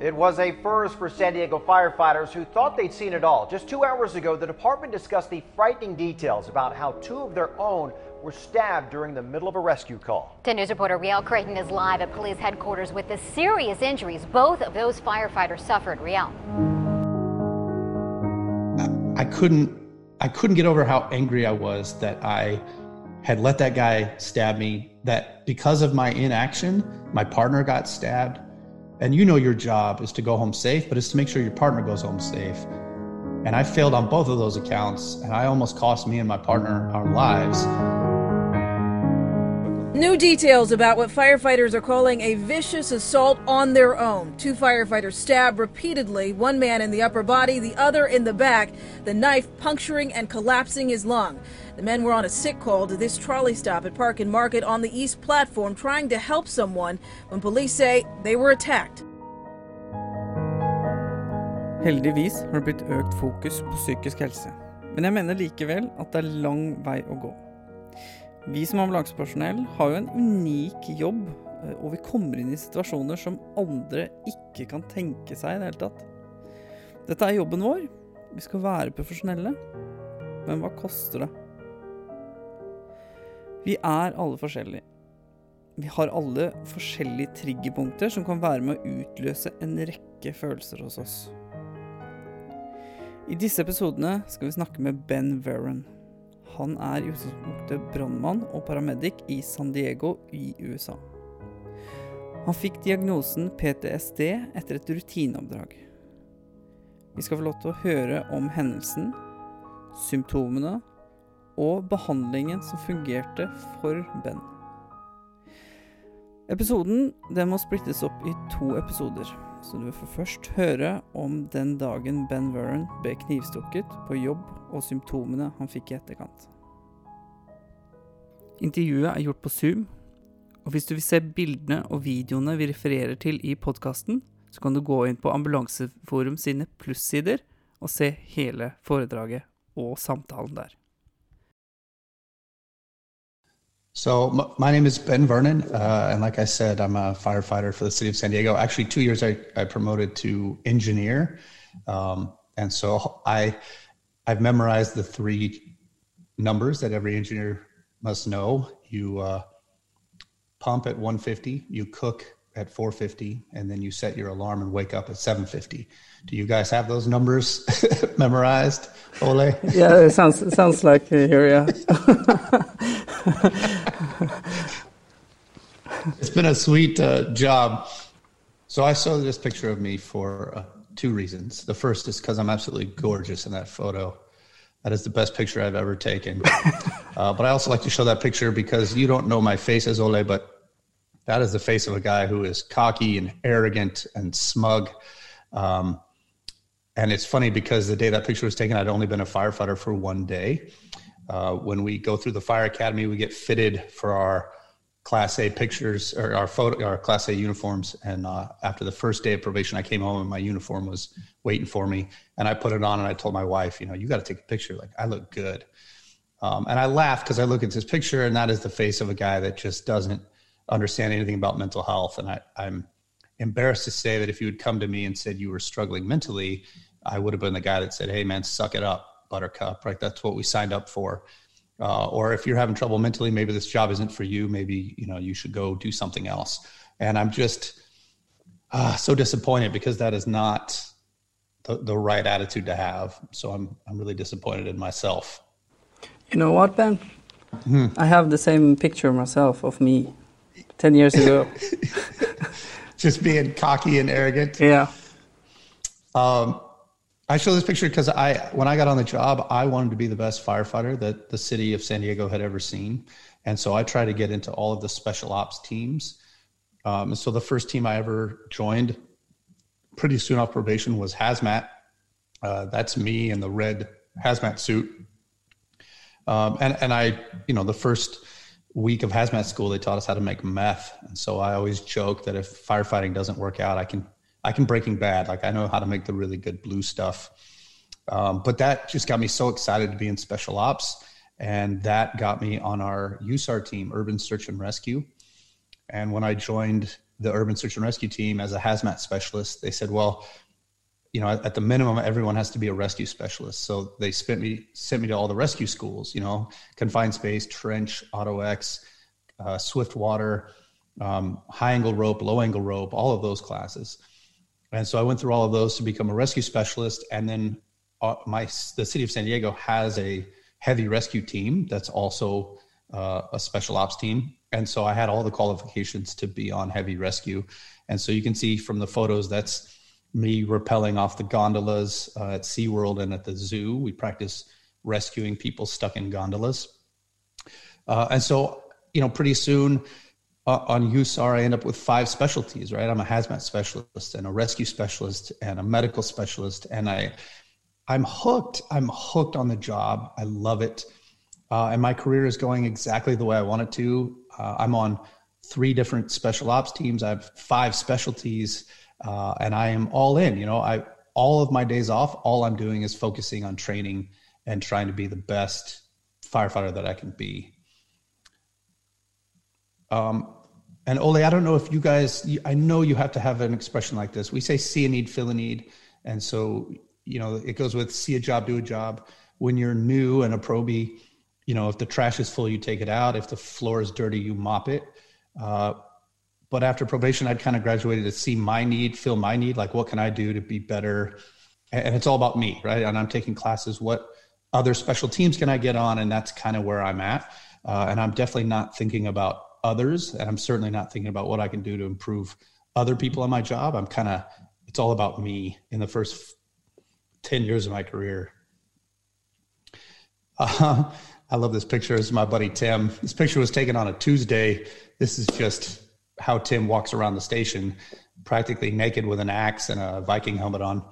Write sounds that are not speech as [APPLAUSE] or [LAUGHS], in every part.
It was a first for San Diego firefighters who thought they'd seen it all. Just two hours ago, the department discussed the frightening details about how two of their own were stabbed during the middle of a rescue call. 10 News reporter Riel Creighton is live at police headquarters with the serious injuries both of those firefighters suffered. Riel. I couldn't I couldn't get over how angry I was that I had let that guy stab me, that because of my inaction, my partner got stabbed. And you know your job is to go home safe, but it's to make sure your partner goes home safe. And I failed on both of those accounts, and I almost cost me and my partner our lives. New details about what firefighters are calling a vicious assault on their own. Two firefighters stabbed repeatedly, one man in the upper body, the other in the back, the knife puncturing and collapsing his lung. The men were on a sick call to this trolley stop at Park and Market on the east platform trying to help someone when police say they were attacked. Heldigvis har det blitt økt fokus på psykisk helse, men jeg mener likevel at det er lang vei å gå. Vi som ambulansepersonell har jo en unik jobb, eh, og vi kommer inn i situasjoner som andre ikke kan tenke seg i det hele tatt. Dette er jobben vår. Vi skal være profesjonelle. Men hva koster det? Vi er alle forskjellige. Vi har alle forskjellige triggerpunkter som kan være med å utløse en rekke følelser hos oss. I disse episodene skal vi snakke med Ben Veron. Han er i utgangspunktet brannmann og paramedic i San Diego i USA. Han fikk diagnosen PTSD etter et rutineoppdrag. Vi skal få lov til å høre om hendelsen, symptomene og behandlingen som fungerte for Ben. Episoden den må splittes opp i to episoder, så du får først høre om den dagen Ben Verron ble knivstukket på jobb og symptomene han fikk i etterkant. Intervjuet er gjort på Zoom, og hvis du vil se bildene og videoene vi refererer til i podkasten, så kan du gå inn på Ambulanseforum sine plussider og se hele foredraget og samtalen der. So m- my name is Ben Vernon, uh, and like I said, I'm a firefighter for the city of San Diego. Actually, two years I, I promoted to engineer, um, and so I I've memorized the three numbers that every engineer must know. You uh, pump at 150, you cook at 450, and then you set your alarm and wake up at 750. Do you guys have those numbers [LAUGHS] memorized, Ole? Yeah, it sounds it sounds like here, yeah. [LAUGHS] [LAUGHS] it's been a sweet uh, job. So I saw this picture of me for uh, two reasons. The first is because I'm absolutely gorgeous in that photo. That is the best picture I've ever taken. [LAUGHS] uh, but I also like to show that picture because you don't know my face as Ole, but that is the face of a guy who is cocky and arrogant and smug. Um, and it's funny because the day that picture was taken, I'd only been a firefighter for one day. Uh, when we go through the fire academy, we get fitted for our Class A pictures or our photo, our Class A uniforms. And uh, after the first day of probation, I came home and my uniform was waiting for me. And I put it on and I told my wife, you know, you got to take a picture. Like I look good. Um, and I laughed because I look at this picture and that is the face of a guy that just doesn't understand anything about mental health. And I, I'm embarrassed to say that if you had come to me and said you were struggling mentally, I would have been the guy that said, "Hey, man, suck it up, Buttercup." Right? That's what we signed up for. Uh, or if you're having trouble mentally, maybe this job isn't for you. Maybe you know you should go do something else. And I'm just uh, so disappointed because that is not the, the right attitude to have. So I'm I'm really disappointed in myself. You know what, Ben? Hmm. I have the same picture myself of me ten years ago. [LAUGHS] just being cocky and arrogant. Yeah. Um, I show this picture because I, when I got on the job, I wanted to be the best firefighter that the city of San Diego had ever seen, and so I tried to get into all of the special ops teams. Um, so the first team I ever joined, pretty soon off probation, was hazmat. Uh, that's me in the red hazmat suit, um, and and I, you know, the first week of hazmat school, they taught us how to make meth, and so I always joke that if firefighting doesn't work out, I can I can Breaking Bad. Like I know how to make the really good blue stuff. Um, but that just got me so excited to be in special ops, and that got me on our USAR team, Urban Search and Rescue. And when I joined the urban search and rescue team as a hazmat specialist, they said, well, you know, at the minimum, everyone has to be a rescue specialist. So they sent me sent me to all the rescue schools. You know, confined space, trench, auto X, uh, swift water, um, high angle rope, low angle rope, all of those classes. And so I went through all of those to become a rescue specialist. And then uh, my the city of San Diego has a heavy rescue team that's also uh, a special ops team. And so I had all the qualifications to be on heavy rescue. And so you can see from the photos that's me rappelling off the gondolas uh, at SeaWorld and at the zoo. We practice rescuing people stuck in gondolas. Uh, and so, you know, pretty soon uh, on USAR, I end up with five specialties, right? I'm a hazmat specialist and a rescue specialist and a medical specialist. And I, I'm hooked. I'm hooked on the job. I love it. Uh, and my career is going exactly the way I want it to. Uh, I'm on three different special ops teams. I have five specialties uh, and I am all in. You know, I all of my days off, all I'm doing is focusing on training and trying to be the best firefighter that I can be. Um, and Ole, I don't know if you guys, I know you have to have an expression like this. We say see a need, fill a need. And so, you know, it goes with see a job, do a job. When you're new and a probie, you know, if the trash is full, you take it out. If the floor is dirty, you mop it. Uh, but after probation, I'd kind of graduated to see my need, fill my need, like what can I do to be better? And it's all about me, right? And I'm taking classes. What other special teams can I get on? And that's kind of where I'm at. Uh, and I'm definitely not thinking about others, and I'm certainly not thinking about what I can do to improve other people on my job. I'm kind of it's all about me in the first 10 years of my career. Uh, [LAUGHS] I love this picture. This is my buddy Tim. This picture was taken on a Tuesday. This is just how Tim walks around the station, practically naked with an axe and a Viking helmet on.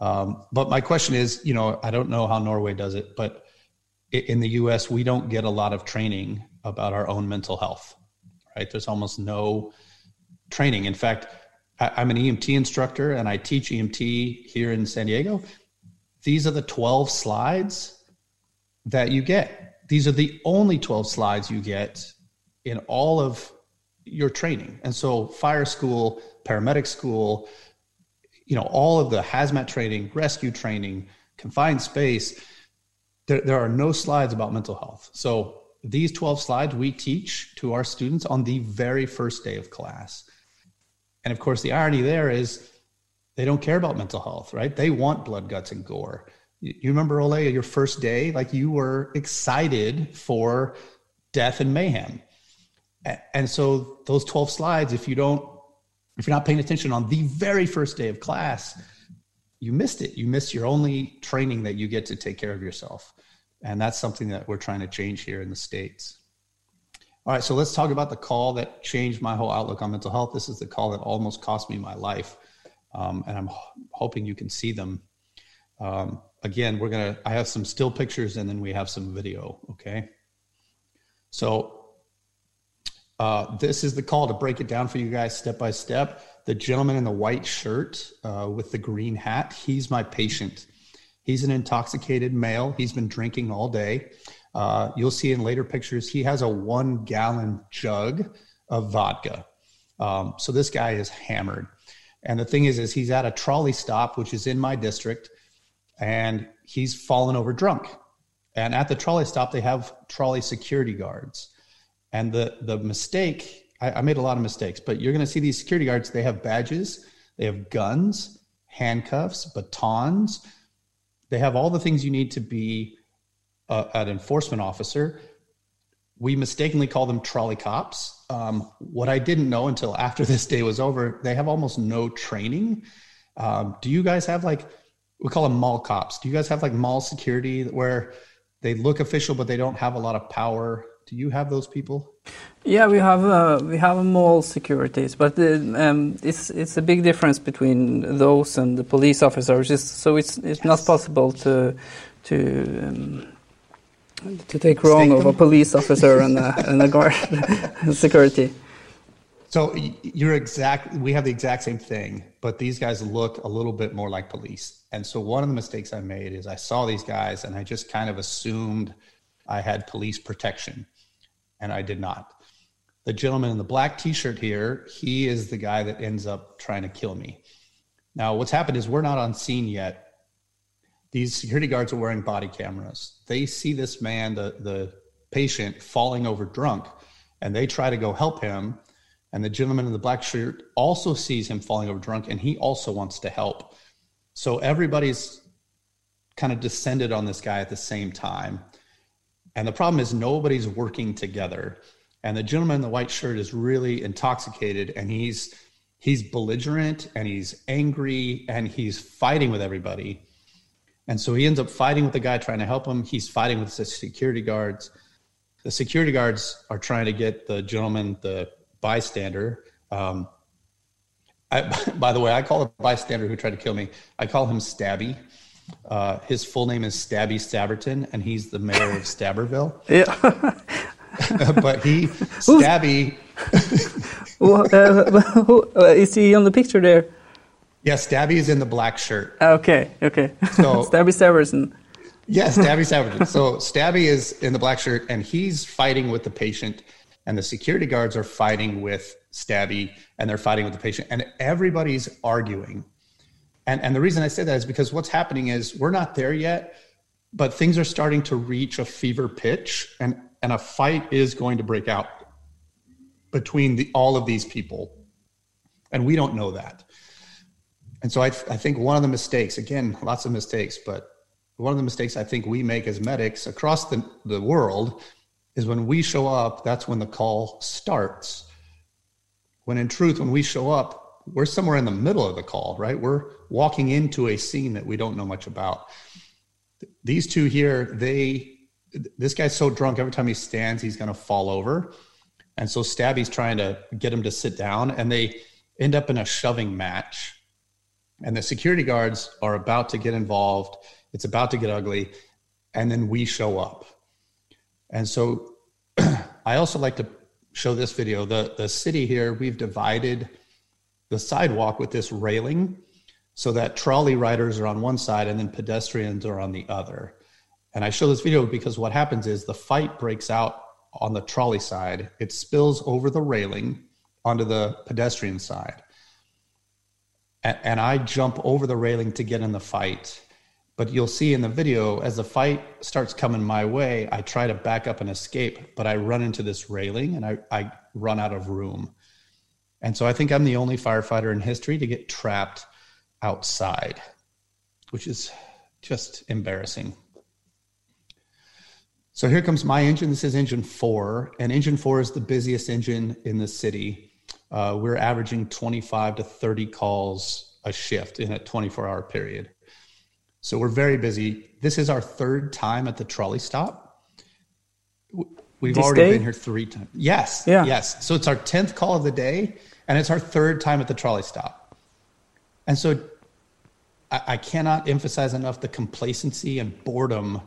Um, but my question is, you know, I don't know how Norway does it, but in the U.S. we don't get a lot of training about our own mental health. Right? There's almost no training. In fact, I'm an EMT instructor and I teach EMT here in San Diego. These are the 12 slides that you get. These are the only 12 slides you get in all of your training. And so fire school, paramedic school, you know, all of the hazmat training, rescue training, confined space, there, there are no slides about mental health. So these 12 slides we teach to our students on the very first day of class. And of course, the irony there is they don't care about mental health, right? They want blood, guts, and gore. You remember, Ole, your first day, like you were excited for death and mayhem and so those 12 slides if you don't if you're not paying attention on the very first day of class you missed it you missed your only training that you get to take care of yourself and that's something that we're trying to change here in the states all right so let's talk about the call that changed my whole outlook on mental health this is the call that almost cost me my life um, and i'm hoping you can see them um, again we're gonna i have some still pictures and then we have some video okay so uh, this is the call to break it down for you guys step by step. The gentleman in the white shirt uh, with the green hat, he's my patient. He's an intoxicated male. He's been drinking all day. Uh, you'll see in later pictures, he has a one gallon jug of vodka. Um, so this guy is hammered. And the thing is, is he's at a trolley stop, which is in my district, and he's fallen over drunk. And at the trolley stop, they have trolley security guards. And the the mistake, I, I made a lot of mistakes, but you're going to see these security guards. They have badges, they have guns, handcuffs, batons. They have all the things you need to be a, an enforcement officer. We mistakenly call them trolley cops. Um, what I didn't know until after [LAUGHS] this day was over, they have almost no training. Um, do you guys have like we call them mall cops? Do you guys have like mall security where they look official but they don't have a lot of power? Do you have those people? Yeah, we have uh, we have mall securities, but uh, um, it's it's a big difference between those and the police officers. It's, so it's it's yes. not possible to to um, to take wrong of a police officer and a, and a guard [LAUGHS] security. So you're exact. We have the exact same thing, but these guys look a little bit more like police. And so one of the mistakes I made is I saw these guys and I just kind of assumed I had police protection and I did not. The gentleman in the black t-shirt here, he is the guy that ends up trying to kill me. Now, what's happened is we're not on scene yet. These security guards are wearing body cameras. They see this man, the, the patient, falling over drunk, and they try to go help him. And the gentleman in the black shirt also sees him falling over drunk, and he also wants to help. So everybody's kind of descended on this guy at the same time. And the problem is nobody's working together. And the gentleman in the white shirt is really intoxicated and he's he's belligerent and he's angry and he's fighting with everybody. And so he ends up fighting with the guy trying to help him. He's fighting with the security guards. The security guards are trying to get the gentleman, the bystander. Um, I, [LAUGHS] by the way, I call the bystander who tried to kill me. I call him Stabby. Uh, his full name is Stabby Staverton, and he's the mayor of Stabberville. [LAUGHS] Yeah. [LAUGHS] but he, Stabby. [LAUGHS] uh, who, uh, is he on the picture there? Yeah, Stabby is in the black shirt. Okay, okay. So- Stabby Severson. Yes, Stabby Staverton. So Stabby is in the black shirt, and he's fighting with the patient, and the security guards are fighting with Stabby, and they're fighting with the patient, and everybody's arguing. And, and the reason I say that is because what's happening is we're not there yet, but things are starting to reach a fever pitch, and, and a fight is going to break out between the, all of these people. And we don't know that. And so I, I think one of the mistakes, again, lots of mistakes, but one of the mistakes I think we make as medics across the, the world is when we show up, that's when the call starts. When in truth, when we show up, we're somewhere in the middle of the call, right? We're walking into a scene that we don't know much about. These two here, they, this guy's so drunk, every time he stands, he's going to fall over. And so Stabby's trying to get him to sit down, and they end up in a shoving match. And the security guards are about to get involved. It's about to get ugly. And then we show up. And so [CLEARS THROAT] I also like to show this video. The, the city here, we've divided the sidewalk with this railing so that trolley riders are on one side and then pedestrians are on the other. And I show this video because what happens is the fight breaks out on the trolley side, it spills over the railing onto the pedestrian side. And, and I jump over the railing to get in the fight. But you'll see in the video, as the fight starts coming my way, I try to back up and escape, but I run into this railing and I, I run out of room. And so I think I'm the only firefighter in history to get trapped outside, which is just embarrassing. So here comes my engine. This is engine four, and engine four is the busiest engine in the city. Uh, we're averaging 25 to 30 calls a shift in a 24 hour period. So we're very busy. This is our third time at the trolley stop. We've This already day? been here three times. Yes. Yeah. Yes. So it's our 10th call of the day, and it's our third time at the trolley stop. And so I, I cannot emphasize enough the complacency and boredom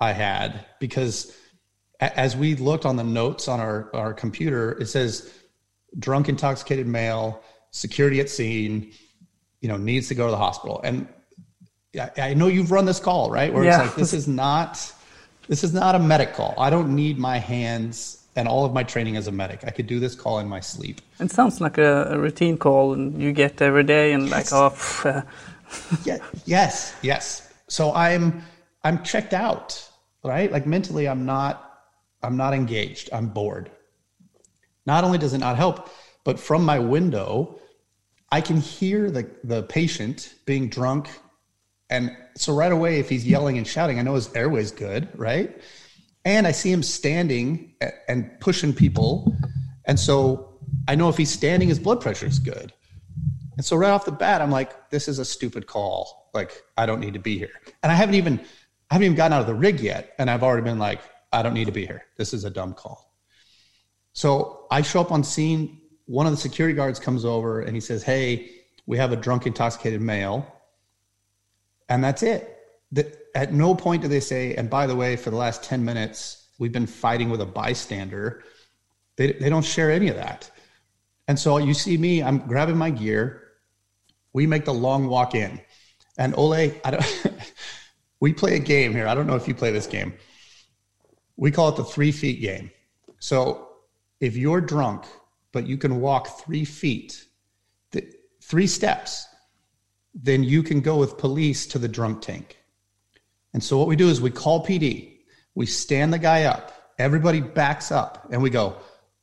I had because as we looked on the notes on our, our computer, it says drunk, intoxicated male, security at scene, you know, needs to go to the hospital. And I, I know you've run this call, right? Where Yeah. it's like, this is not, this is not a medic call. I don't need my hands and all of my training as a medic. I could do this call in my sleep. It sounds like a, a routine call and you get every day and like, Yes. oh, pff, uh, [LAUGHS] yeah, yes, yes. So I'm I'm checked out, right? Like mentally I'm not I'm not engaged. I'm bored. Not only does it not help, but from my window, I can hear the the patient being drunk and so right away if he's yelling and shouting, I know his airway's good, right? And I see him standing and pushing people. And so I know if he's standing his blood pressure is good. And so right off the bat, I'm like, this is a stupid call. Like, I don't need to be here. And I haven't even, I haven't even gotten out of the rig yet. And I've already been like, I don't need to be here. This is a dumb call. So I show up on scene. One of the security guards comes over and he says, Hey, we have a drunk, intoxicated male. And that's it. The, at no point do they say, and by the way, for the last 10 minutes, we've been fighting with a bystander. They, they don't share any of that. And so you see me, I'm grabbing my gear. We make the long walk in. And Ole, I don't [LAUGHS] we play a game here. I don't know if you play this game. We call it the three feet game. So if you're drunk, but you can walk three feet, th- three steps, then you can go with police to the drunk tank. And so what we do is we call PD, we stand the guy up, everybody backs up, and we go,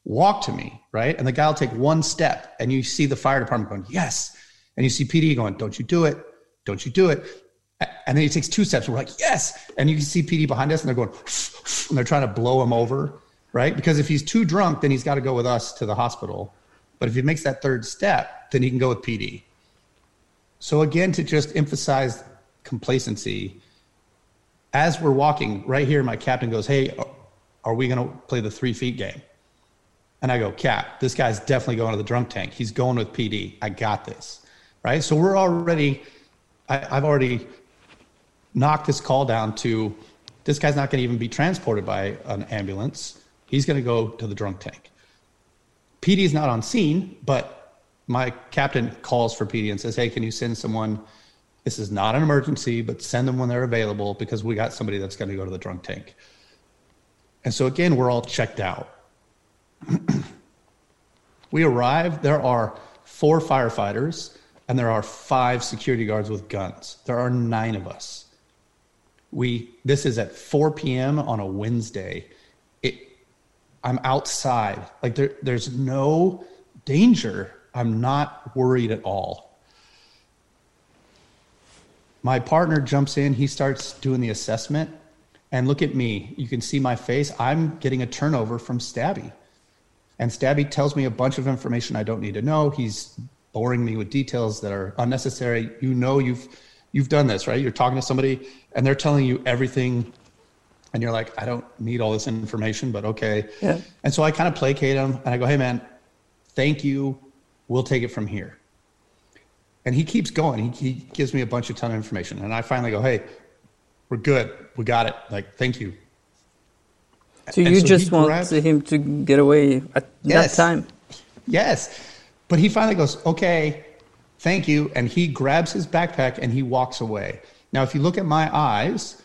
walk to me, right? And the guy will take one step, and you see the fire department going, yes. And you see PD going, don't you do it, don't you do it. And then he takes two steps. We're like, yes. And you can see PD behind us, and they're going, [LAUGHS] and they're trying to blow him over, right? Because if he's too drunk, then he's got to go with us to the hospital. But if he makes that third step, then he can go with PD. So again, to just emphasize complacency, as we're walking right here, my captain goes, "Hey, are we going to play the three feet game?" And I go, "Cap, this guy's definitely going to the drunk tank. He's going with PD. I got this." Right. So we're already, I, I've already knocked this call down to this guy's not going to even be transported by an ambulance. He's going to go to the drunk tank. PD is not on scene, but my captain calls for PD and says, Hey, can you send someone? This is not an emergency, but send them when they're available because we got somebody that's going to go to the drunk tank. And so again, we're all checked out. [CLEARS THROAT] we arrive, there are four firefighters and there are five security guards with guns. There are nine of us we this is at 4 p.m. on a Wednesday. It I'm outside. Like there there's no danger. I'm not worried at all. My partner jumps in, he starts doing the assessment. And look at me. You can see my face. I'm getting a turnover from Stabby. And Stabby tells me a bunch of information I don't need to know. He's boring me with details that are unnecessary. You know you've you've done this, right? You're talking to somebody and they're telling you everything and you're like, I don't need all this information, but okay. Yeah. And so I kind of placate him and I go, Hey man, thank you. We'll take it from here. And he keeps going. He, he gives me a bunch of ton of information. And I finally go, Hey, we're good. We got it. Like, thank you. So you so just want grabbed, him to get away at yes, that time? Yes. But he finally goes, okay, thank you. And he grabs his backpack and he walks away. Now, if you look at my eyes,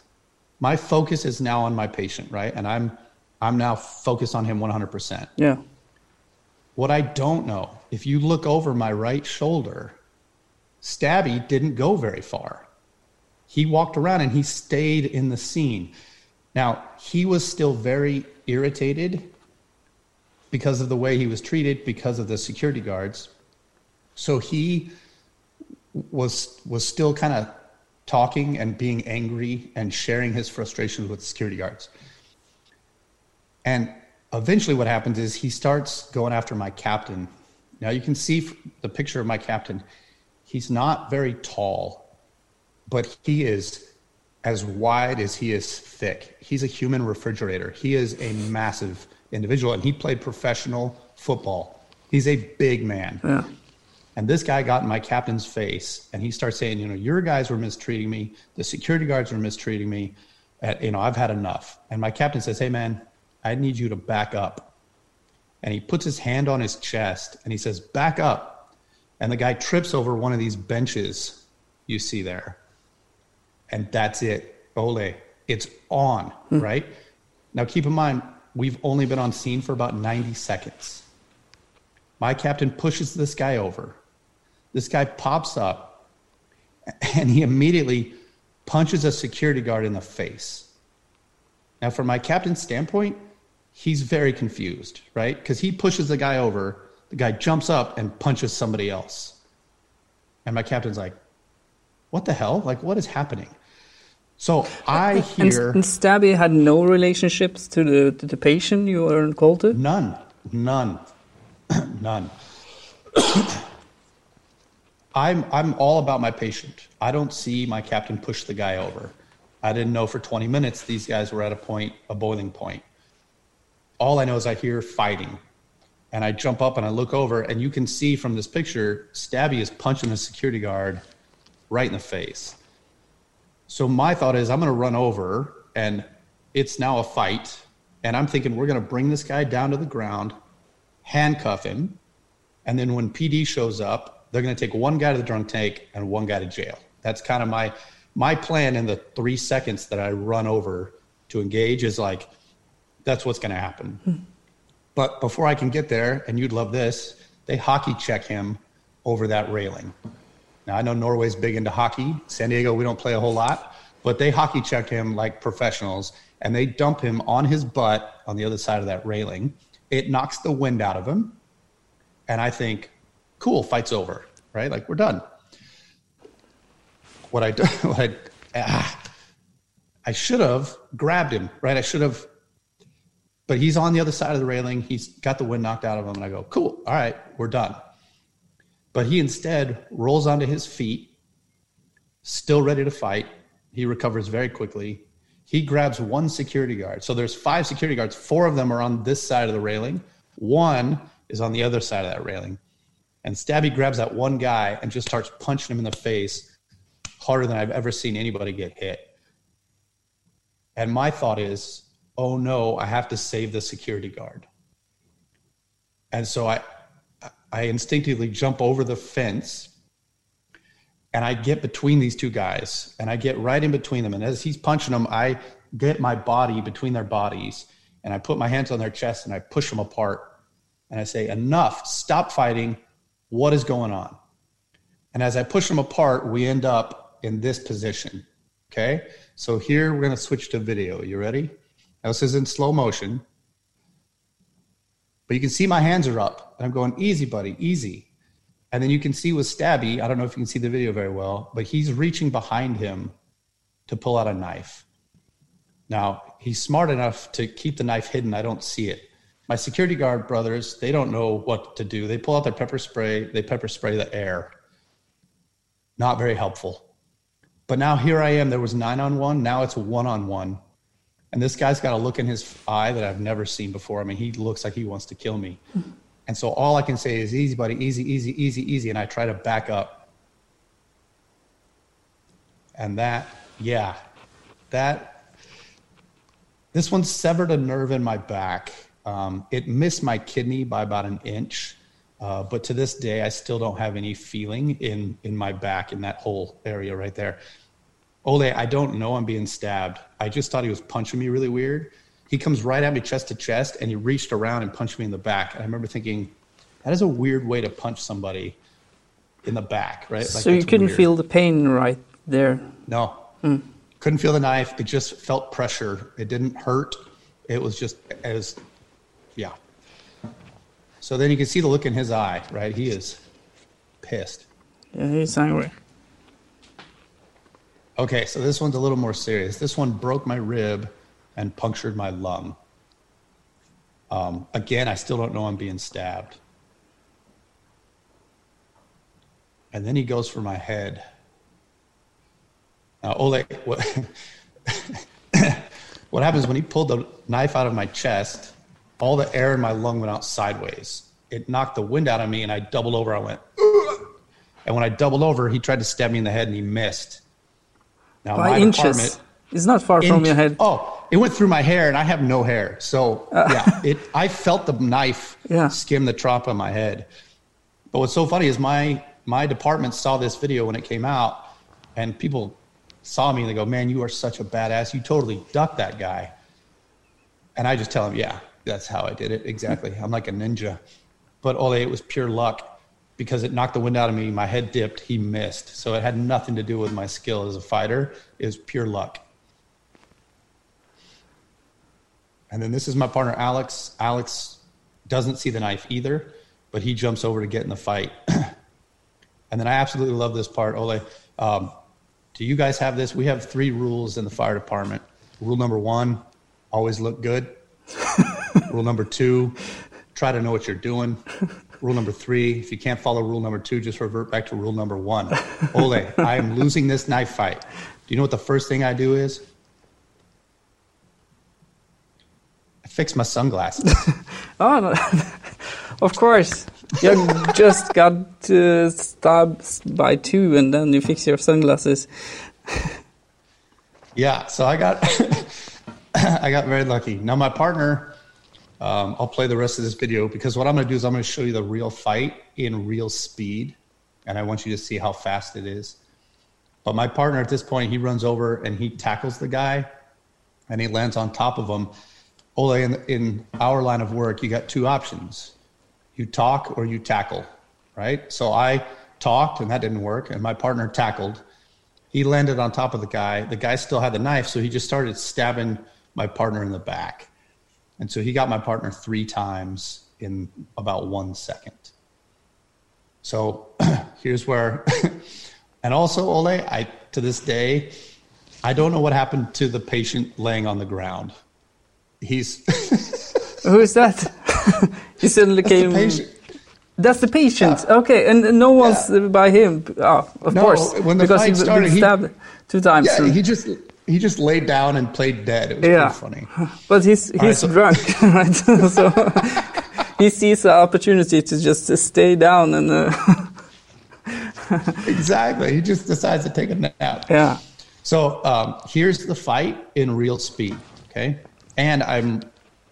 my focus is now on my patient, right? And I'm I'm now focused on him 100%. Yeah. What I don't know, if you look over my right shoulder, Stabby didn't go very far. He walked around and he stayed in the scene. Now, he was still very irritated because of the way he was treated, because of the security guards. So he was was still kind of talking and being angry and sharing his frustrations with the security guards. And eventually, what happens is he starts going after my captain. Now, you can see the picture of my captain. He's not very tall, but he is as wide as he is thick. He's a human refrigerator. He is a massive individual, and he played professional football. He's a big man. Yeah. And this guy got in my captain's face and he starts saying, you know, your guys were mistreating me. The security guards were mistreating me. Uh, you know, I've had enough. And my captain says, hey, man, I need you to back up. And he puts his hand on his chest and he says, back up. And the guy trips over one of these benches you see there. And that's it. Ole, it's on, hmm. right? Now, keep in mind, we've only been on scene for about 90 seconds. My captain pushes this guy over this guy pops up and he immediately punches a security guard in the face. Now, from my captain's standpoint, he's very confused, right? Because he pushes the guy over, the guy jumps up and punches somebody else. And my captain's like, what the hell? Like, what is happening? So I hear. And, and Stabby had no relationships to the, to the patient you were called to? None. None. [CLEARS THROAT] None. [CLEARS THROAT] I'm I'm all about my patient. I don't see my captain push the guy over. I didn't know for 20 minutes these guys were at a point, a boiling point. All I know is I hear fighting. And I jump up and I look over, and you can see from this picture, Stabby is punching the security guard right in the face. So my thought is I'm gonna run over and it's now a fight. And I'm thinking we're gonna bring this guy down to the ground, handcuff him, and then when PD shows up, they're going to take one guy to the drunk tank and one guy to jail. That's kind of my my plan in the three seconds that I run over to engage is like that's what's going to happen. Hmm. But before I can get there, and you'd love this, they hockey check him over that railing. Now, I know Norway's big into hockey. San Diego, we don't play a whole lot, but they hockey check him like professionals and they dump him on his butt on the other side of that railing. It knocks the wind out of him. And I think, cool, fight's over, right? Like, we're done. What I, do, [LAUGHS] what I, ah, I should have grabbed him, right? I should have, but he's on the other side of the railing. He's got the wind knocked out of him. And I go, cool, all right, we're done. But he instead rolls onto his feet, still ready to fight. He recovers very quickly. He grabs one security guard. So there's five security guards. Four of them are on this side of the railing. One is on the other side of that railing. And Stabby grabs that one guy and just starts punching him in the face harder than I've ever seen anybody get hit. And my thought is, oh no, I have to save the security guard. And so I, I instinctively jump over the fence and I get between these two guys and I get right in between them. And as he's punching them, I get my body between their bodies and I put my hands on their chest and I push them apart. And I say, Enough, stop fighting. What is going on? And as I push them apart, we end up in this position. Okay. So here we're going to switch to video. You ready? Now, this is in slow motion. But you can see my hands are up. And I'm going, easy, buddy, easy. And then you can see with Stabby, I don't know if you can see the video very well, but he's reaching behind him to pull out a knife. Now, he's smart enough to keep the knife hidden. I don't see it. My security guard brothers, they don't know what to do. They pull out their pepper spray, they pepper spray the air. Not very helpful. But now here I am. There was nine on one. Now it's one on one. And this guy's got a look in his eye that I've never seen before. I mean, he looks like he wants to kill me. And so all I can say is easy, buddy, easy, easy, easy, easy. And I try to back up. And that, yeah, that, this one severed a nerve in my back. Um, it missed my kidney by about an inch. Uh, but to this day, I still don't have any feeling in, in my back in that whole area right there. Ole, I don't know I'm being stabbed. I just thought he was punching me really weird he comes right at me chest to chest and he reached around and punched me in the back. And I remember thinking, that is a weird way to punch somebody in the back, right? Like, so you couldn't weird. feel the pain right there? No. Mm. Couldn't feel the knife. It just felt pressure. It didn't hurt. It was just as, yeah. So then you can see the look in his eye, right? He is pissed. Yeah, he's angry. Okay, so this one's a little more serious. This one broke my rib and punctured my lung. Um, again, I still don't know I'm being stabbed. And then he goes for my head. Now, Ole, what, [LAUGHS] what happens when he pulled the knife out of my chest? All the air in my lung went out sideways. It knocked the wind out of me, and I doubled over. I went, Ugh! and when I doubled over, he tried to stab me in the head, and he missed. Now, By my inches. It's not far from your head. Oh, it went through my hair, and I have no hair. So uh, yeah, it. I felt the knife [LAUGHS] yeah. skim the top of my head. But what's so funny is my my department saw this video when it came out, and people saw me and they go, "Man, you are such a badass! You totally ducked that guy." And I just tell them, "Yeah, that's how I did it exactly. [LAUGHS] I'm like a ninja." But Ole, it was pure luck because it knocked the wind out of me. My head dipped. He missed. So it had nothing to do with my skill as a fighter. It was pure luck. And then this is my partner, Alex. Alex doesn't see the knife either, but he jumps over to get in the fight. [CLEARS THROAT] and then I absolutely love this part. Ole, um, do you guys have this? We have three rules in the fire department. Rule number one, always look good. [LAUGHS] rule number two, try to know what you're doing. Rule number three, if you can't follow rule number two, just revert back to rule number one. Ole, I am losing this knife fight. Do you know what the first thing I do is? I fix my sunglasses. [LAUGHS] oh, no. [LAUGHS] of course. You just got uh, stabbed by two, and then you fix your sunglasses. [LAUGHS] yeah, so I got I got very lucky. Now my partner, um, I'll play the rest of this video because what I'm going to do is I'm going to show you the real fight in real speed, and I want you to see how fast it is. But my partner at this point, he runs over and he tackles the guy, and he lands on top of him Ole, in, in our line of work, you got two options you talk or you tackle, right? So I talked and that didn't work, and my partner tackled. He landed on top of the guy. The guy still had the knife, so he just started stabbing my partner in the back. And so he got my partner three times in about one second. So [CLEARS THROAT] here's where, [LAUGHS] and also, Ole, I to this day, I don't know what happened to the patient laying on the ground. He's [LAUGHS] Who is that? [LAUGHS] he suddenly That's the came. patient. That's the patient. Okay, and and no one's by him. Oh, of No, course, when the because fight been started, he- stabbed two times. yeah, and- he just he just laid down and played dead. It was Yeah. pretty funny. [LAUGHS] But he's right, he's so- drunk, [LAUGHS] right? [LAUGHS] so he sees the opportunity to just stay down and uh, Exactly. He just decides to take a nap. yeah. So um, here's the fight in real speed. Okay, and I'm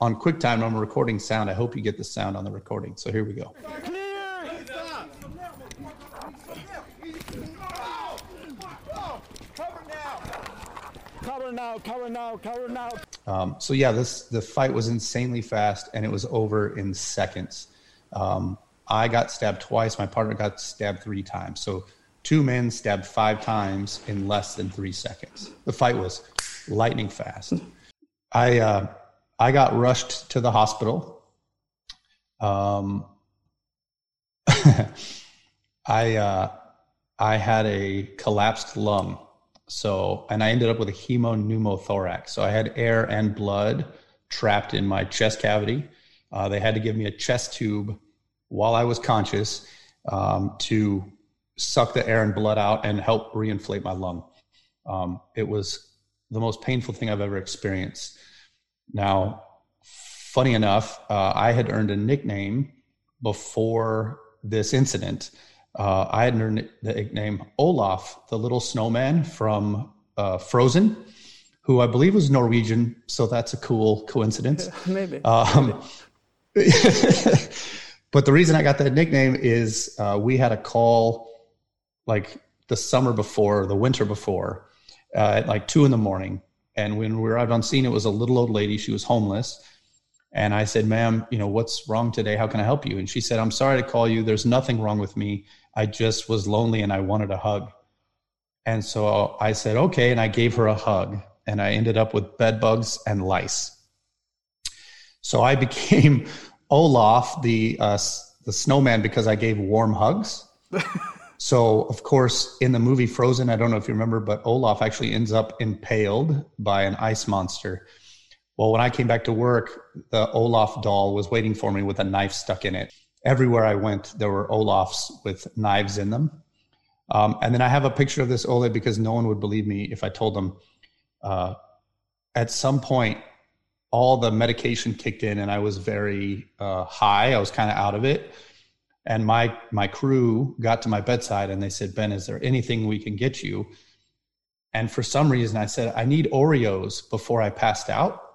on QuickTime. I'm recording sound. I hope you get the sound on the recording. So here we go. Cover now, cover now, cover now. Um, so yeah, this the fight was insanely fast, and it was over in seconds. Um, I got stabbed twice. My partner got stabbed three times. So two men stabbed five times in less than three seconds. The fight was lightning fast. I uh, I got rushed to the hospital. Um, [LAUGHS] I uh, I had a collapsed lung. So, and I ended up with a hemopneumothorax. So I had air and blood trapped in my chest cavity. Uh, they had to give me a chest tube while I was conscious um, to suck the air and blood out and help reinflate my lung. Um, it was the most painful thing I've ever experienced. Now, funny enough, uh, I had earned a nickname before this incident. Uh, I had the nickname Olaf, the little snowman from uh, Frozen, who I believe was Norwegian. So that's a cool coincidence. [LAUGHS] Maybe. Um, [LAUGHS] but the reason I got that nickname is uh, we had a call like the summer before, the winter before, uh, at like two in the morning. And when we arrived on scene, it was a little old lady. She was homeless. And I said, ma'am, you know, what's wrong today? How can I help you? And she said, I'm sorry to call you. There's nothing wrong with me. I just was lonely and I wanted a hug. And so I said, okay. And I gave her a hug. And I ended up with bed bugs and lice. So I [LAUGHS] became Olaf, the uh, the snowman, because I gave warm hugs. [LAUGHS] so of course, in the movie Frozen, I don't know if you remember, but Olaf actually ends up impaled by an ice monster. Well, when I came back to work, the Olaf doll was waiting for me with a knife stuck in it. Everywhere I went, there were Olafs with knives in them. Um, and then I have a picture of this Ole because no one would believe me if I told them. Uh, at some point, all the medication kicked in, and I was very uh, high. I was kind of out of it. And my my crew got to my bedside and they said, "Ben, is there anything we can get you?" And for some reason, I said, "I need Oreos before I passed out."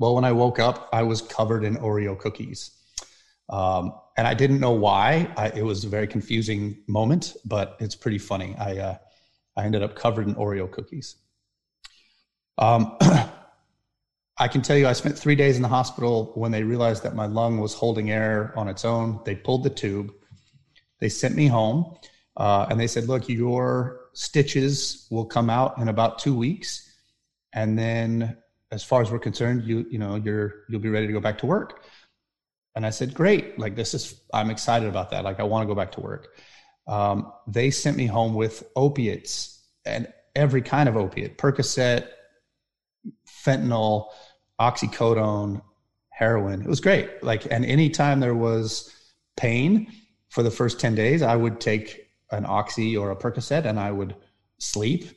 Well, when I woke up, I was covered in Oreo cookies. Um, and I didn't know why. I, it was a very confusing moment, but it's pretty funny. I, uh, I ended up covered in Oreo cookies. Um, [CLEARS THROAT] I can tell you, I spent three days in the hospital when they realized that my lung was holding air on its own. They pulled the tube. They sent me home, uh, and they said, "Look, your stitches will come out in about two weeks, and then, as far as we're concerned, you you know you're you'll be ready to go back to work." And I said, "Great! Like this is I'm excited about that. Like I want to go back to work." Um, they sent me home with opiates and every kind of opiate: Percocet, fentanyl, oxycodone, heroin. It was great. Like, and anytime there was pain for the first 10 days, I would take an oxy or a Percocet and I would sleep.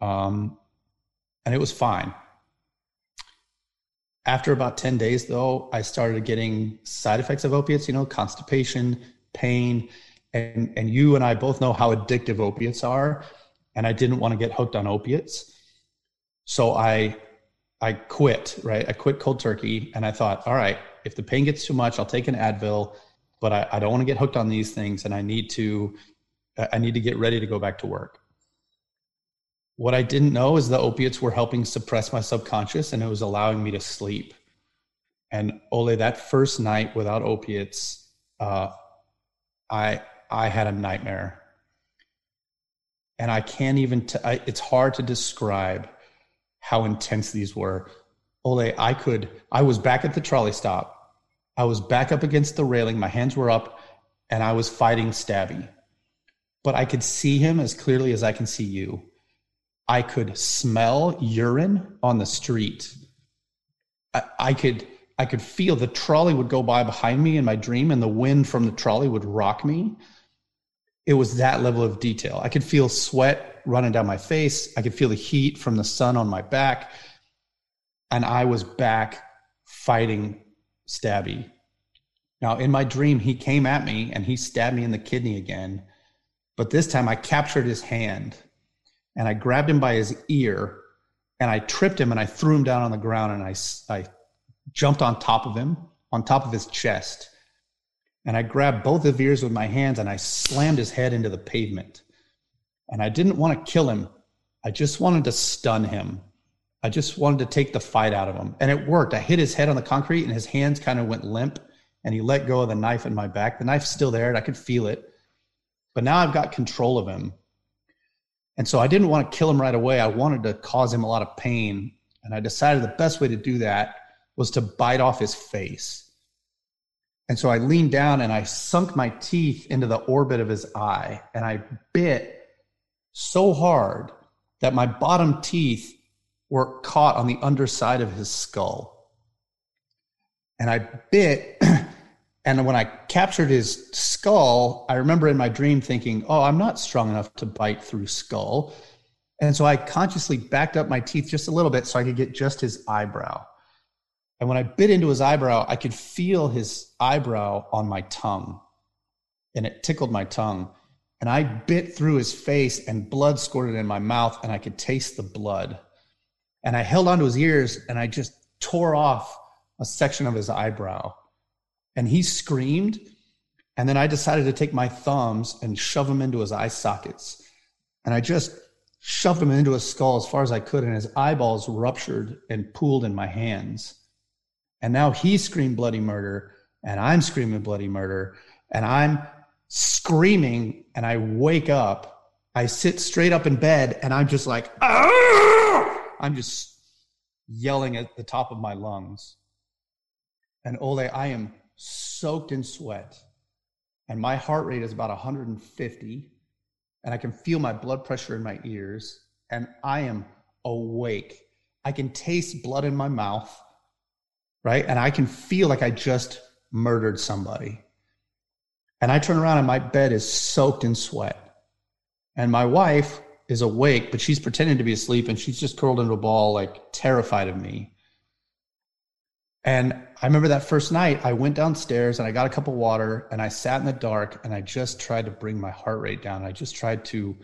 Um, and it was fine. After about 10 days, though, I started getting side effects of opiates, you know, constipation, pain. And, and you and I both know how addictive opiates are. And I didn't want to get hooked on opiates. So I I quit, right? I quit cold turkey and I thought, all right, if the pain gets too much, I'll take an Advil, but I, I don't want to get hooked on these things and I need to I need to get ready to go back to work. What I didn't know is the opiates were helping suppress my subconscious and it was allowing me to sleep. And Ole, that first night without opiates, uh, I I had a nightmare, and I can't even. T- I, it's hard to describe how intense these were. Ole, I could. I was back at the trolley stop. I was back up against the railing. My hands were up, and I was fighting Stabby. But I could see him as clearly as I can see you. I could smell urine on the street. I, I could I could feel the trolley would go by behind me in my dream, and the wind from the trolley would rock me. It was that level of detail. I could feel sweat running down my face. I could feel the heat from the sun on my back. And I was back fighting Stabby. Now, in my dream, he came at me and he stabbed me in the kidney again. But this time I captured his hand and I grabbed him by his ear and I tripped him and I threw him down on the ground and I, I jumped on top of him, on top of his chest. And I grabbed both of his ears with my hands and I slammed his head into the pavement. And I didn't want to kill him. I just wanted to stun him. I just wanted to take the fight out of him. And it worked. I hit his head on the concrete and his hands kind of went limp and he let go of the knife in my back. The knife's still there and I could feel it. But now I've got control of him. And so I didn't want to kill him right away. I wanted to cause him a lot of pain. And I decided the best way to do that was to bite off his face. And so I leaned down and I sunk my teeth into the orbit of his eye and I bit so hard that my bottom teeth were caught on the underside of his skull. And I bit, [CLEARS THROAT] and when I captured his skull, I remember in my dream thinking, oh, I'm not strong enough to bite through skull. And so I consciously backed up my teeth just a little bit so I could get just his eyebrow. And when I bit into his eyebrow, I could feel his eyebrow on my tongue. And it tickled my tongue. And I bit through his face, and blood squirted in my mouth, and I could taste the blood. And I held onto his ears, and I just tore off a section of his eyebrow. And he screamed. And then I decided to take my thumbs and shove them into his eye sockets. And I just shoved them into his skull as far as I could, and his eyeballs ruptured and pooled in my hands. And now he screamed bloody murder, and I'm screaming bloody murder, and I'm screaming, and I wake up. I sit straight up in bed, and I'm just like, Arr! I'm just yelling at the top of my lungs. And Ole, I am soaked in sweat, and my heart rate is about 150, and I can feel my blood pressure in my ears, and I am awake. I can taste blood in my mouth right? And I can feel like I just murdered somebody. And I turn around and my bed is soaked in sweat. And my wife is awake, but she's pretending to be asleep and she's just curled into a ball, like terrified of me. And I remember that first night, I went downstairs and I got a cup of water and I sat in the dark and I just tried to bring my heart rate down. I just tried to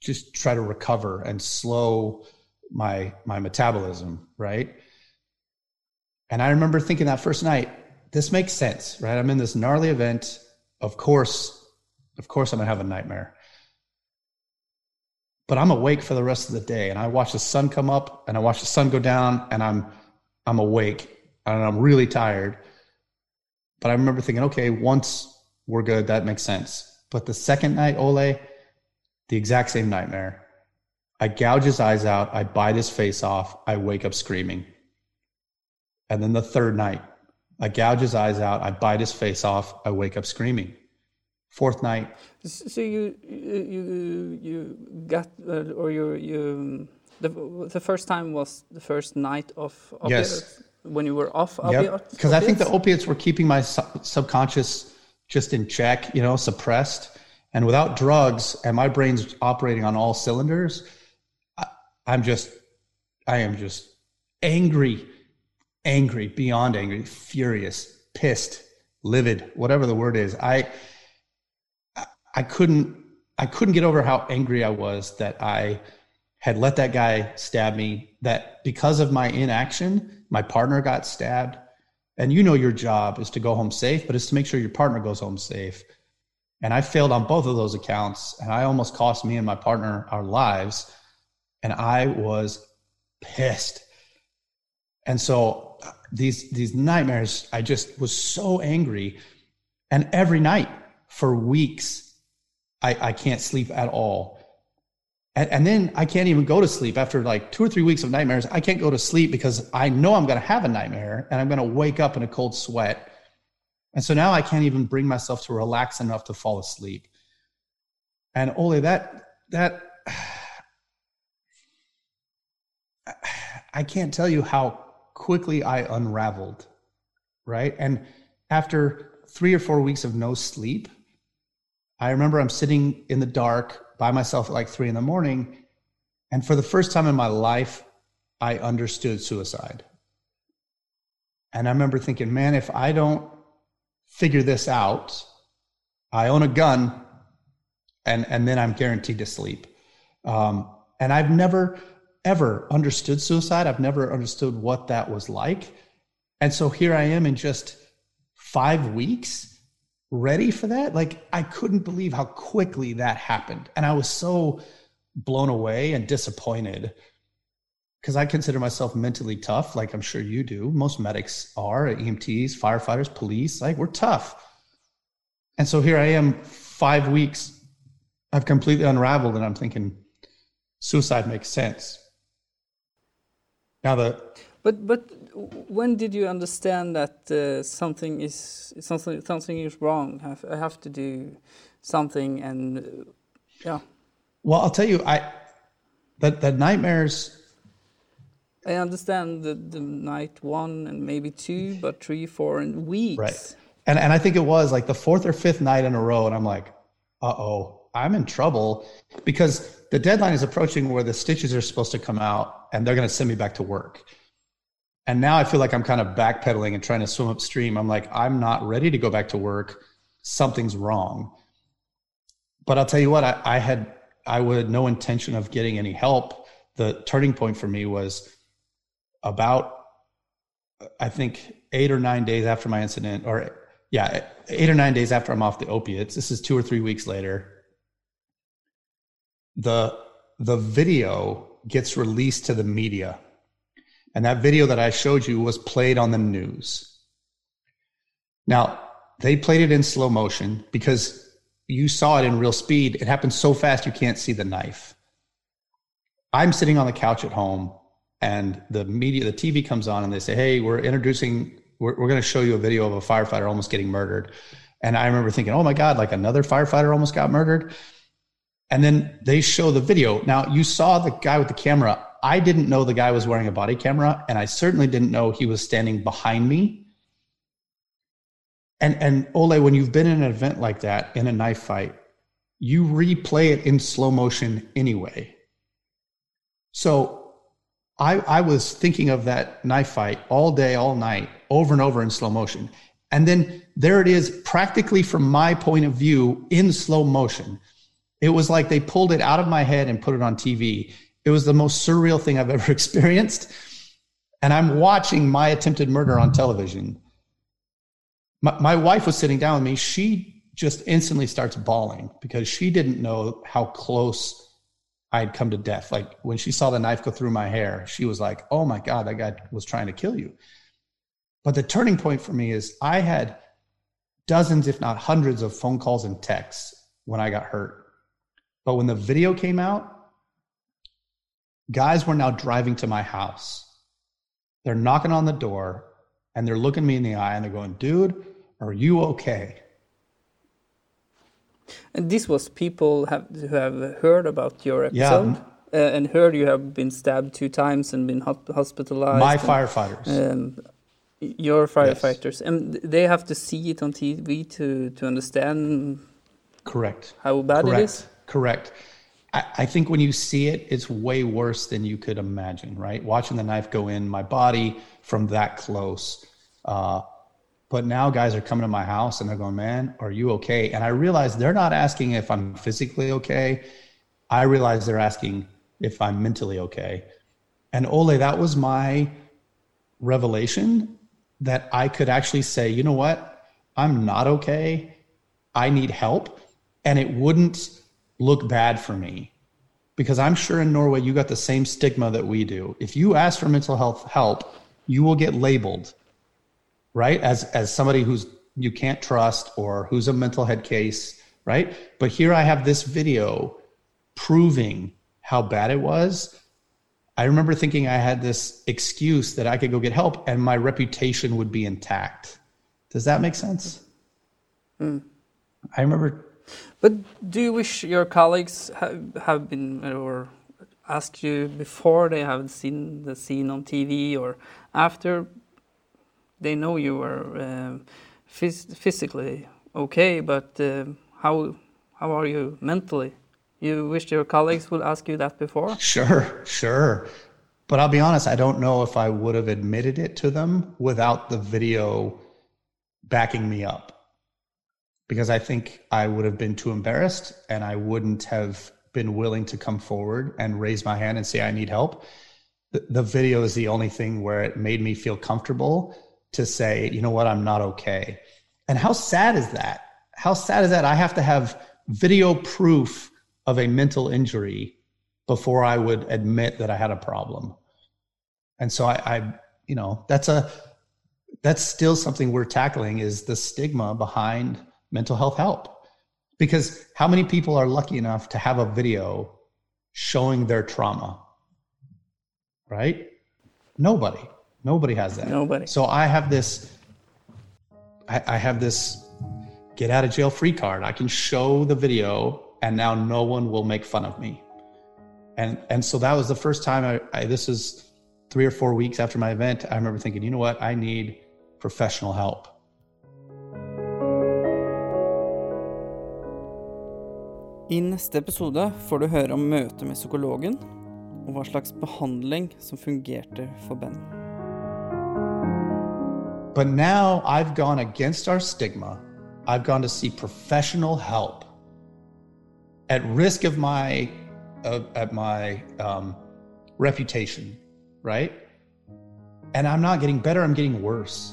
just try to recover and slow my my metabolism, right? And I remember thinking that first night, this makes sense, right? I'm in this gnarly event. Of course, of course, I'm gonna have a nightmare. But I'm awake for the rest of the day, and I watch the sun come up, and I watch the sun go down, and I'm I'm awake, and I'm really tired. But I remember thinking, okay, once we're good, that makes sense. But the second night, Ole, the exact same nightmare. I gouge his eyes out, I bite his face off, I wake up screaming. And then the third night, I gouge his eyes out, I bite his face off, I wake up screaming. Fourth night. So you you you got uh, or you you the the first time was the first night of opiates yes. when you were off opiates. Because I think the opiates were keeping my subconscious just in check, you know, suppressed. And without drugs and my brain's operating on all cylinders, I, I'm just, I am just angry angry, beyond angry, furious, pissed, livid, whatever the word is. I I couldn't I couldn't get over how angry I was that I had let that guy stab me, that because of my inaction, my partner got stabbed. And you know your job is to go home safe, but it's to make sure your partner goes home safe. And I failed on both of those accounts, and I almost cost me and my partner our lives. And I was pissed. And so uh, these these nightmares. I just was so angry, and every night for weeks, I, I can't sleep at all. And, and then I can't even go to sleep after like two or three weeks of nightmares. I can't go to sleep because I know I'm going to have a nightmare and I'm going to wake up in a cold sweat. And so now I can't even bring myself to relax enough to fall asleep. And Ole, that that [SIGHS] I can't tell you how quickly I unraveled, right? And after three or four weeks of no sleep, I remember I'm sitting in the dark by myself at like three in the morning. And for the first time in my life, I understood suicide. And I remember thinking, man, if I don't figure this out, I own a gun and, and then I'm guaranteed to sleep. Um, and I've never, ever understood suicide. I've never understood what that was like. And so here I am in just five weeks ready for that. Like I couldn't believe how quickly that happened. And I was so blown away and disappointed because I consider myself mentally tough, like I'm sure you do. Most medics are EMTs, firefighters, police, like we're tough. And so here I am, five weeks, I've completely unraveled, and I'm thinking suicide makes sense. Now the but but when did you understand that uh, something is something something is wrong? I have, I have to do something, and uh, yeah. Well, I'll tell you, I that the nightmares. I understand the the night one and maybe two, but three, four, and weeks. Right, and and I think it was like the fourth or fifth night in a row, and I'm like, uh oh, I'm in trouble because the deadline is approaching where the stitches are supposed to come out, and they're going to send me back to work and now I feel like I'm kind of backpedaling and trying to swim upstream. I'm like, I'm not ready to go back to work. Something's wrong. But I'll tell you what, I, I had I would no intention of getting any help. The turning point for me was about I think eight or nine days after my incident, or yeah, eight or nine days after I'm off the opiates. This is two or three weeks later. The the video gets released to the media and that video that I showed you was played on the news. Now, they played it in slow motion because you saw it in real speed. It happened so fast you can't see the knife. I'm sitting on the couch at home and the media, the TV comes on and they say, Hey, we're introducing, we're, we're going to show you a video of a firefighter almost getting murdered. And I remember thinking, Oh my God, like another firefighter almost got murdered. And then they show the video. Now you saw the guy with the camera I didn't know the guy was wearing a body camera, and I certainly didn't know he was standing behind me. And and Ole, when you've been in an event like that in a knife fight, you replay it in slow motion anyway. So I I was thinking of that knife fight all day, all night, over and over in slow motion. And then there it is, practically from my point of view, in slow motion. It was like they pulled it out of my head and put it on TV. It was the most surreal thing I've [LAUGHS] ever experienced. And I'm watching my attempted murder on television. My, my wife was sitting down with me. She just instantly starts bawling because she didn't know how close I'd come to death. Like when she saw the knife go through my hair, she was like, oh my God, that guy was trying to kill you. But the turning point for me is I had dozens, if not hundreds, of phone calls and texts when I got hurt. But when the video came out, guys were now driving to my house. They're knocking on the door and they're looking me in the eye and they're going, dude, are you okay? And this was people have, who have heard about your episode yeah. uh, and heard you have been stabbed two times and been hospitalized. My and, firefighters. Um, your firefighters. Yes. And they have to see it on TV to, to understand. Correct. How bad Correct. it is? Correct. I, think when you see it, it's way worse than you could imagine, right? Watching the knife go in my body from that close. Uh, but now guys are coming to my house and they're going, man, are you okay? And I realize they're not asking if I'm physically okay. I realize they're asking if I'm mentally okay. And Ole, that was my revelation that I could actually say, you know what? I'm not okay. I need help. And it wouldn't look bad for me because I'm sure in Norway you got the same stigma that we do. If you ask for mental health help, you will get labeled right? As as somebody who's you can't trust or who's a mental head case, right? But here I have this video proving how bad it was. I remember thinking I had this excuse that I could go get help and my reputation would be intact. Does that make sense? Hmm. I remember But do you wish your colleagues have, have been or asked you before they have seen the scene on TV or after they know you are um, phys- physically okay, but um how how are you mentally? You wish your colleagues would ask you that before? Sure, sure. But I'll be honest, I don't know if I would have admitted it to them without the video backing me up. Because I think I would have been too embarrassed and I wouldn't have been willing to come forward and raise my hand and say, I need help. The, the video is the only thing where it made me feel comfortable to say, you know what, I'm not okay. And how sad is that? How sad is that? I have to have video proof of a mental injury before I would admit that I had a problem. And so I, I, you know, that's a that's still something we're tackling is the stigma behind mental health help. Because how many people are lucky enough to have a video showing their trauma? Right? Nobody. Nobody has that. Nobody. So I have this I, I have this get out of jail free card. I can show the video and now no one will make fun of me. And and so that was the first time I, I this is three or four weeks after my event. I remember thinking, you know what, I need professional help. I neste episode får du høre om møtet med psykologen, og hva slags behandling som fungerte for Ben. But now I've gone against our stigma. I've gone to see professional help at risk of my uh, at my um, reputation, right? And I'm not getting better. I'm getting worse.